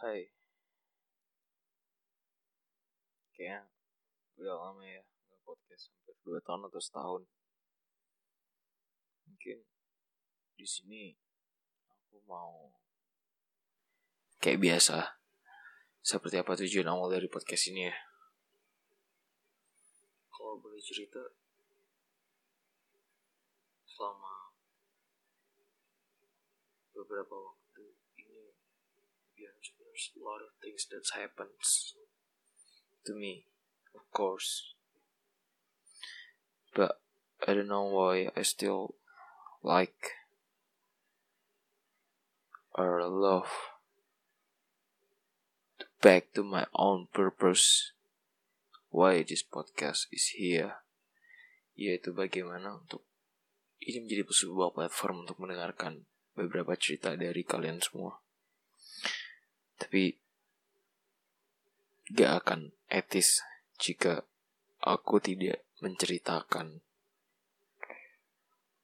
Hai. Kayaknya udah lama ya nggak podcast hampir dua tahun atau setahun. Mungkin di sini aku mau kayak biasa seperti apa tujuan awal dari podcast ini ya? Kalau boleh cerita selama beberapa waktu there's a lot of things that happens to me of course. But I don't know why I still like or love back to my own purpose why this podcast is here yaitu bagaimana untuk ini menjadi sebuah platform untuk mendengarkan beberapa cerita dari kalian semua tapi gak akan etis jika aku tidak menceritakan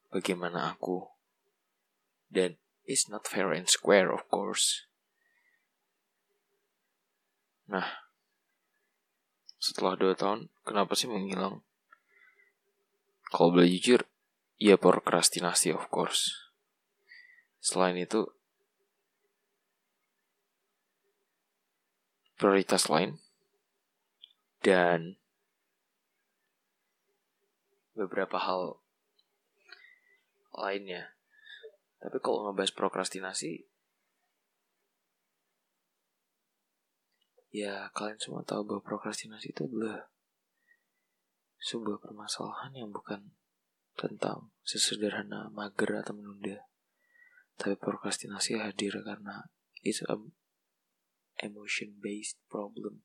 bagaimana aku. Dan it's not fair and square of course. Nah setelah dua tahun kenapa sih menghilang? Kalau boleh jujur ya prokrastinasi of course. Selain itu prioritas lain dan beberapa hal lainnya. Tapi kalau ngebahas prokrastinasi, ya kalian semua tahu bahwa prokrastinasi itu adalah sebuah permasalahan yang bukan tentang sesederhana mager atau menunda. Tapi prokrastinasi hadir karena it's emotion based problem.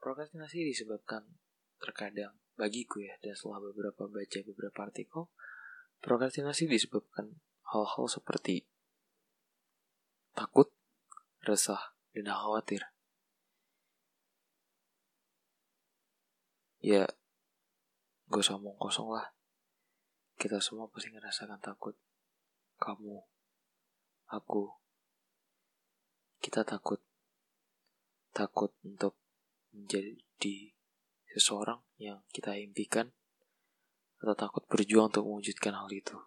Prokrastinasi disebabkan terkadang bagiku ya dan setelah beberapa baca beberapa artikel prokrastinasi disebabkan hal-hal seperti takut, resah, dan khawatir. Ya, gak usah kosong lah. Kita semua pasti ngerasakan takut. Kamu, aku, kita takut. Takut untuk menjadi seseorang yang kita impikan atau takut berjuang untuk mewujudkan hal itu.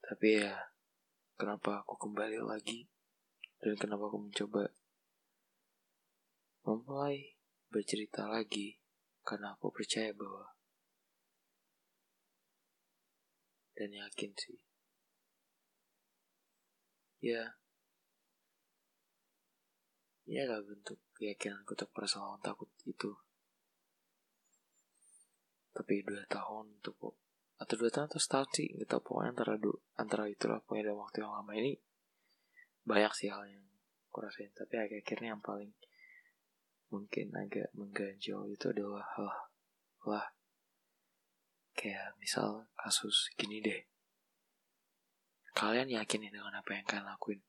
Tapi ya, kenapa aku kembali lagi dan kenapa aku mencoba memulai bercerita lagi karena aku percaya bahwa dan yakin sih ya ini adalah bentuk keyakinanku untuk perasaan takut itu. Tapi dua tahun untuk atau dua tahun atau setahun sih nggak tahu. Pokoknya antara du, antara itulah pokoknya dalam waktu yang lama ini banyak sih hal yang aku rasain. Tapi akhir-akhirnya yang paling mungkin agak mengganjal itu adalah hal lah kayak misal kasus gini deh kalian yakin dengan apa yang kalian lakuin.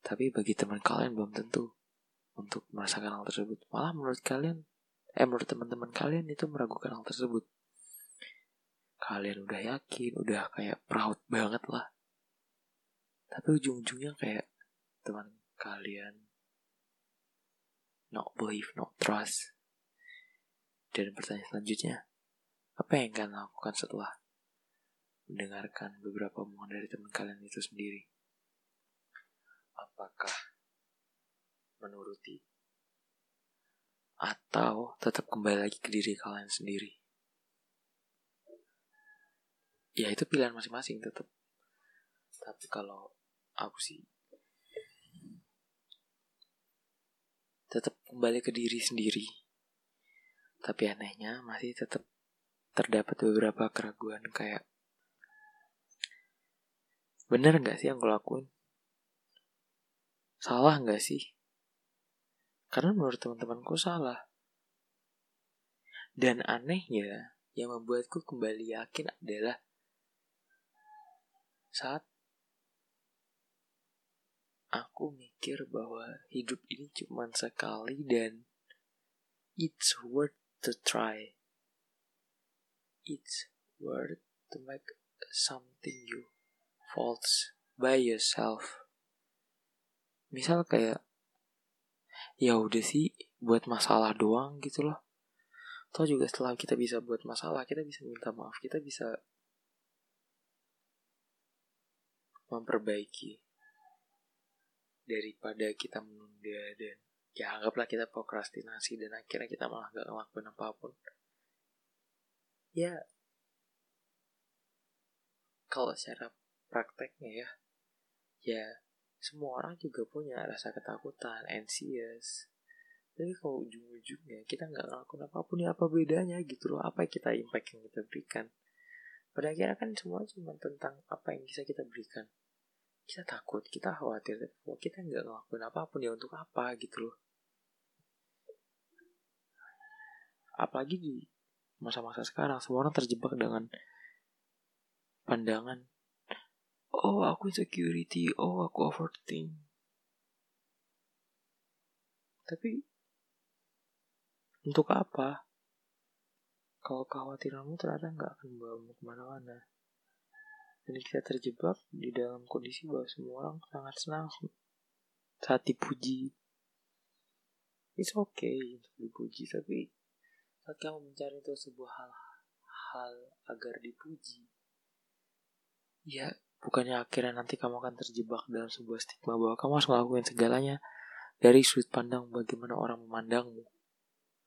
Tapi bagi teman kalian belum tentu untuk merasakan hal tersebut. Malah menurut kalian eh menurut teman-teman kalian itu meragukan hal tersebut. Kalian udah yakin udah kayak proud banget lah. Tapi ujung-ujungnya kayak teman kalian not believe not trust. Dan pertanyaan selanjutnya apa yang kalian lakukan setelah mendengarkan beberapa omongan dari teman kalian itu sendiri apakah menuruti atau tetap kembali lagi ke diri kalian sendiri. Ya itu pilihan masing-masing tetap. Tapi kalau aku sih tetap kembali ke diri sendiri. Tapi anehnya masih tetap terdapat beberapa keraguan kayak bener nggak sih yang gue lakuin? Salah nggak sih? Karena menurut teman-temanku salah. Dan anehnya, yang membuatku kembali yakin adalah saat aku mikir bahwa hidup ini cuma sekali dan it's worth to try. It's worth to make something you false by yourself. misal kayak ya udah sih buat masalah doang gitu loh Toh juga setelah kita bisa buat masalah, kita bisa minta maaf, kita bisa memperbaiki daripada kita menunda dan ya anggaplah kita prokrastinasi dan akhirnya kita malah gak ngelakuin apa pun ya kalau secara prakteknya ya. Ya semua orang juga punya rasa ketakutan anxious. Tapi kalau ujung-ujungnya kita nggak ngelakuin apa pun ya apa bedanya gitu loh? Apa yang kita impact yang kita berikan? Pada akhirnya kan semua cuma tentang apa yang bisa kita berikan. Kita takut kita khawatir bahwa kita nggak ngelakuin apa pun ya untuk apa gitu loh? Apalagi di masa-masa sekarang semua orang terjebak dengan pandangan oh aku insecurity oh aku overthink. Tapi untuk apa? Kalau kekhawatiranmu ternyata nggak akan membawamu ke mana-mana. Dan kita terjebak di dalam kondisi bahwa semua orang sangat senang saat dipuji. It's okay untuk dipuji tapi saat kamu mencari itu sebuah hal hal agar dipuji ya bukannya akhirnya nanti kamu akan terjebak dalam sebuah stigma bahwa kamu harus melakukan segalanya dari sudut pandang bagaimana orang memandangmu.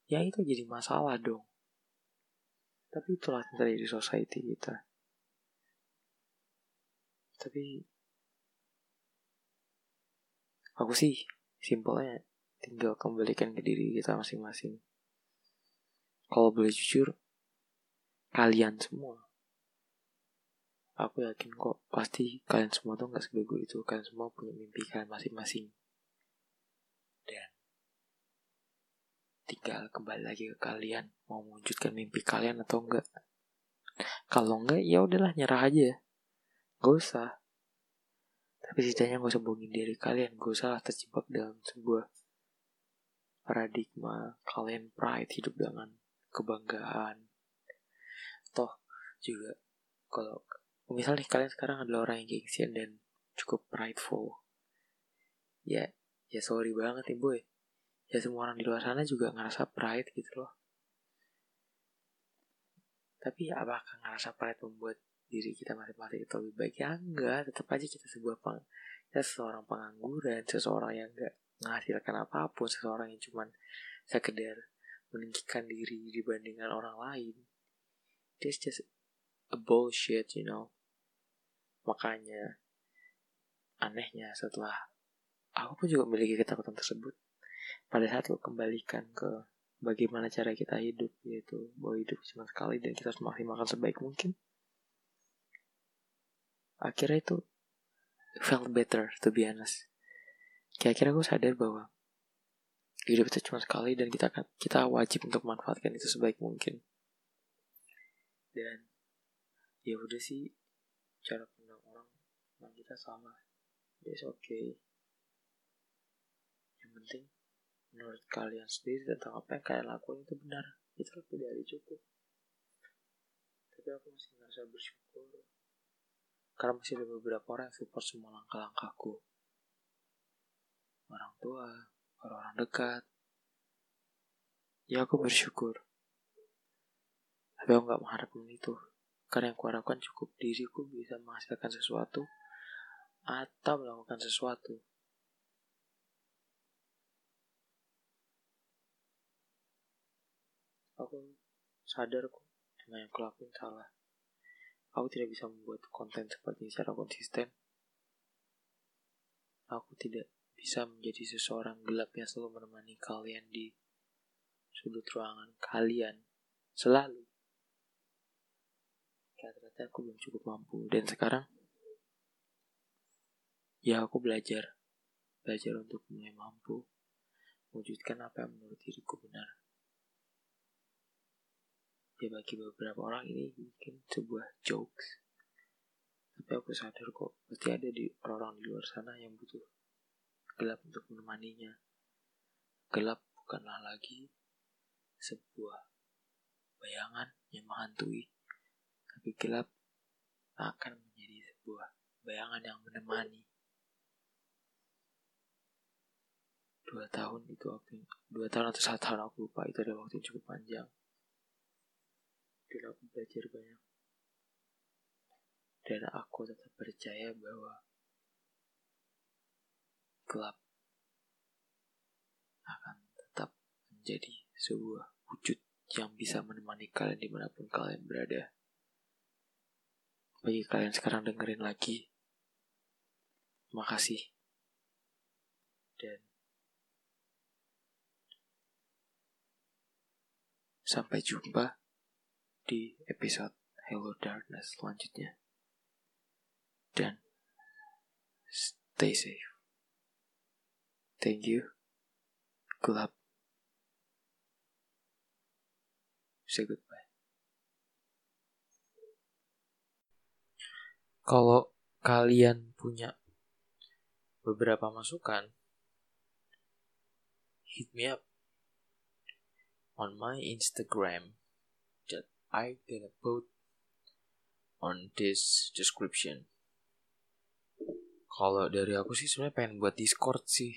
Ya itu jadi masalah dong. Tapi itulah yang terjadi di society kita. Tapi aku sih simpelnya tinggal kembalikan ke diri kita masing-masing. Kalau boleh jujur, kalian semua, aku yakin kok pasti kalian semua tuh nggak sebego itu. Kalian semua punya mimpi kalian masing-masing. Dan tinggal kembali lagi ke kalian mau mewujudkan mimpi kalian atau enggak. Kalau enggak, ya udahlah nyerah aja. Gak usah. Tapi setidaknya gak usah bohongin diri kalian. Gak usah terjebak dalam sebuah paradigma kalian pride hidup dengan kebanggaan toh juga kalau misalnya kalian sekarang adalah orang yang gengsian dan cukup prideful. Ya ya sorry banget nih boy. Ya semua orang di luar sana juga ngerasa pride gitu loh. Tapi ya apakah ngerasa pride membuat diri kita masing-masing itu lebih baik? Ya enggak tetap aja kita sebuah peng kita seseorang pengangguran seseorang yang enggak menghasilkan apa pun seseorang yang cuman sekedar meninggikan diri dibandingkan orang lain. This just a bullshit you know makanya anehnya setelah aku pun juga memiliki ketakutan tersebut pada saat lo kembalikan ke bagaimana cara kita hidup yaitu bahwa hidup cuma sekali dan kita harus maksimalkan sebaik mungkin akhirnya itu felt better to be honest. Kira-kira gue sadar bahwa hidup kita cuma sekali dan kita kita wajib untuk memanfaatkan itu sebaik mungkin. Dan ya udah sih cara tentang kita sama. It's okay. Yang penting menurut kalian sendiri tentang apa yang kalian lakukan itu benar. Itu lebih dari cukup. Tapi aku masih merasa bersyukur. Karena masih ada beberapa orang yang support semua langkah-langkahku. Orang tua orang-orang dekat. Ya aku bersyukur. Tapi aku gak mengharapkan itu. Karena yang kuharapkan cukup diriku bisa menghasilkan sesuatu atau melakukan sesuatu. Aku sadar kok emang yang kulakuin salah. Aku tidak bisa membuat konten seperti ini secara konsisten. Aku tidak bisa menjadi seseorang gelap yang selalu menemani kalian di sudut ruangan kalian selalu. Karena ternyata aku belum cukup mampu dan sekarang ya aku belajar belajar untuk mulai mampu mewujudkan apa yang menurut diriku benar. Ya bagi beberapa orang ini mungkin sebuah jokes. Tapi aku sadar kok pasti ada di orang-orang di luar sana yang butuh gelap untuk menemaninya. Gelap bukanlah lagi sebuah bayangan yang menghantui, tapi gelap akan menjadi sebuah bayangan yang menemani. dua tahun itu waktu dua tahun atau satu tahun aku lupa. Itu ada waktu yang cukup panjang. Dan aku belajar banyak. Dan aku tetap percaya bahwa gelap akan tetap menjadi sebuah wujud yang bisa menemani kalian di mana pun kalian berada. Bagi kalian sekarang dengerin lagi, makasih. Dan sampai jumpa di episode Hello Darkness selanjutnya. Dan stay safe. Thank you. Gelap. Say goodbye. Kalau kalian punya beberapa masukan, hit me up on my Instagram that I gonna put on this description. Kalau dari aku sih sebenarnya pengen buat Discord sih.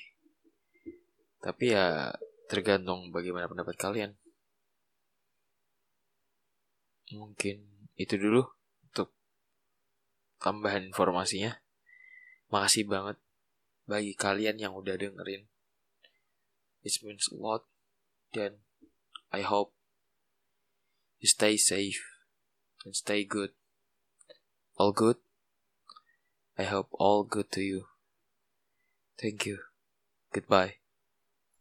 Tapi ya tergantung bagaimana pendapat kalian. Mungkin itu dulu untuk tambahan informasinya. Makasih banget bagi kalian yang udah dengerin. It means a lot. Dan I hope you stay safe and stay good. All good? I hope all good to you. Thank you. Goodbye.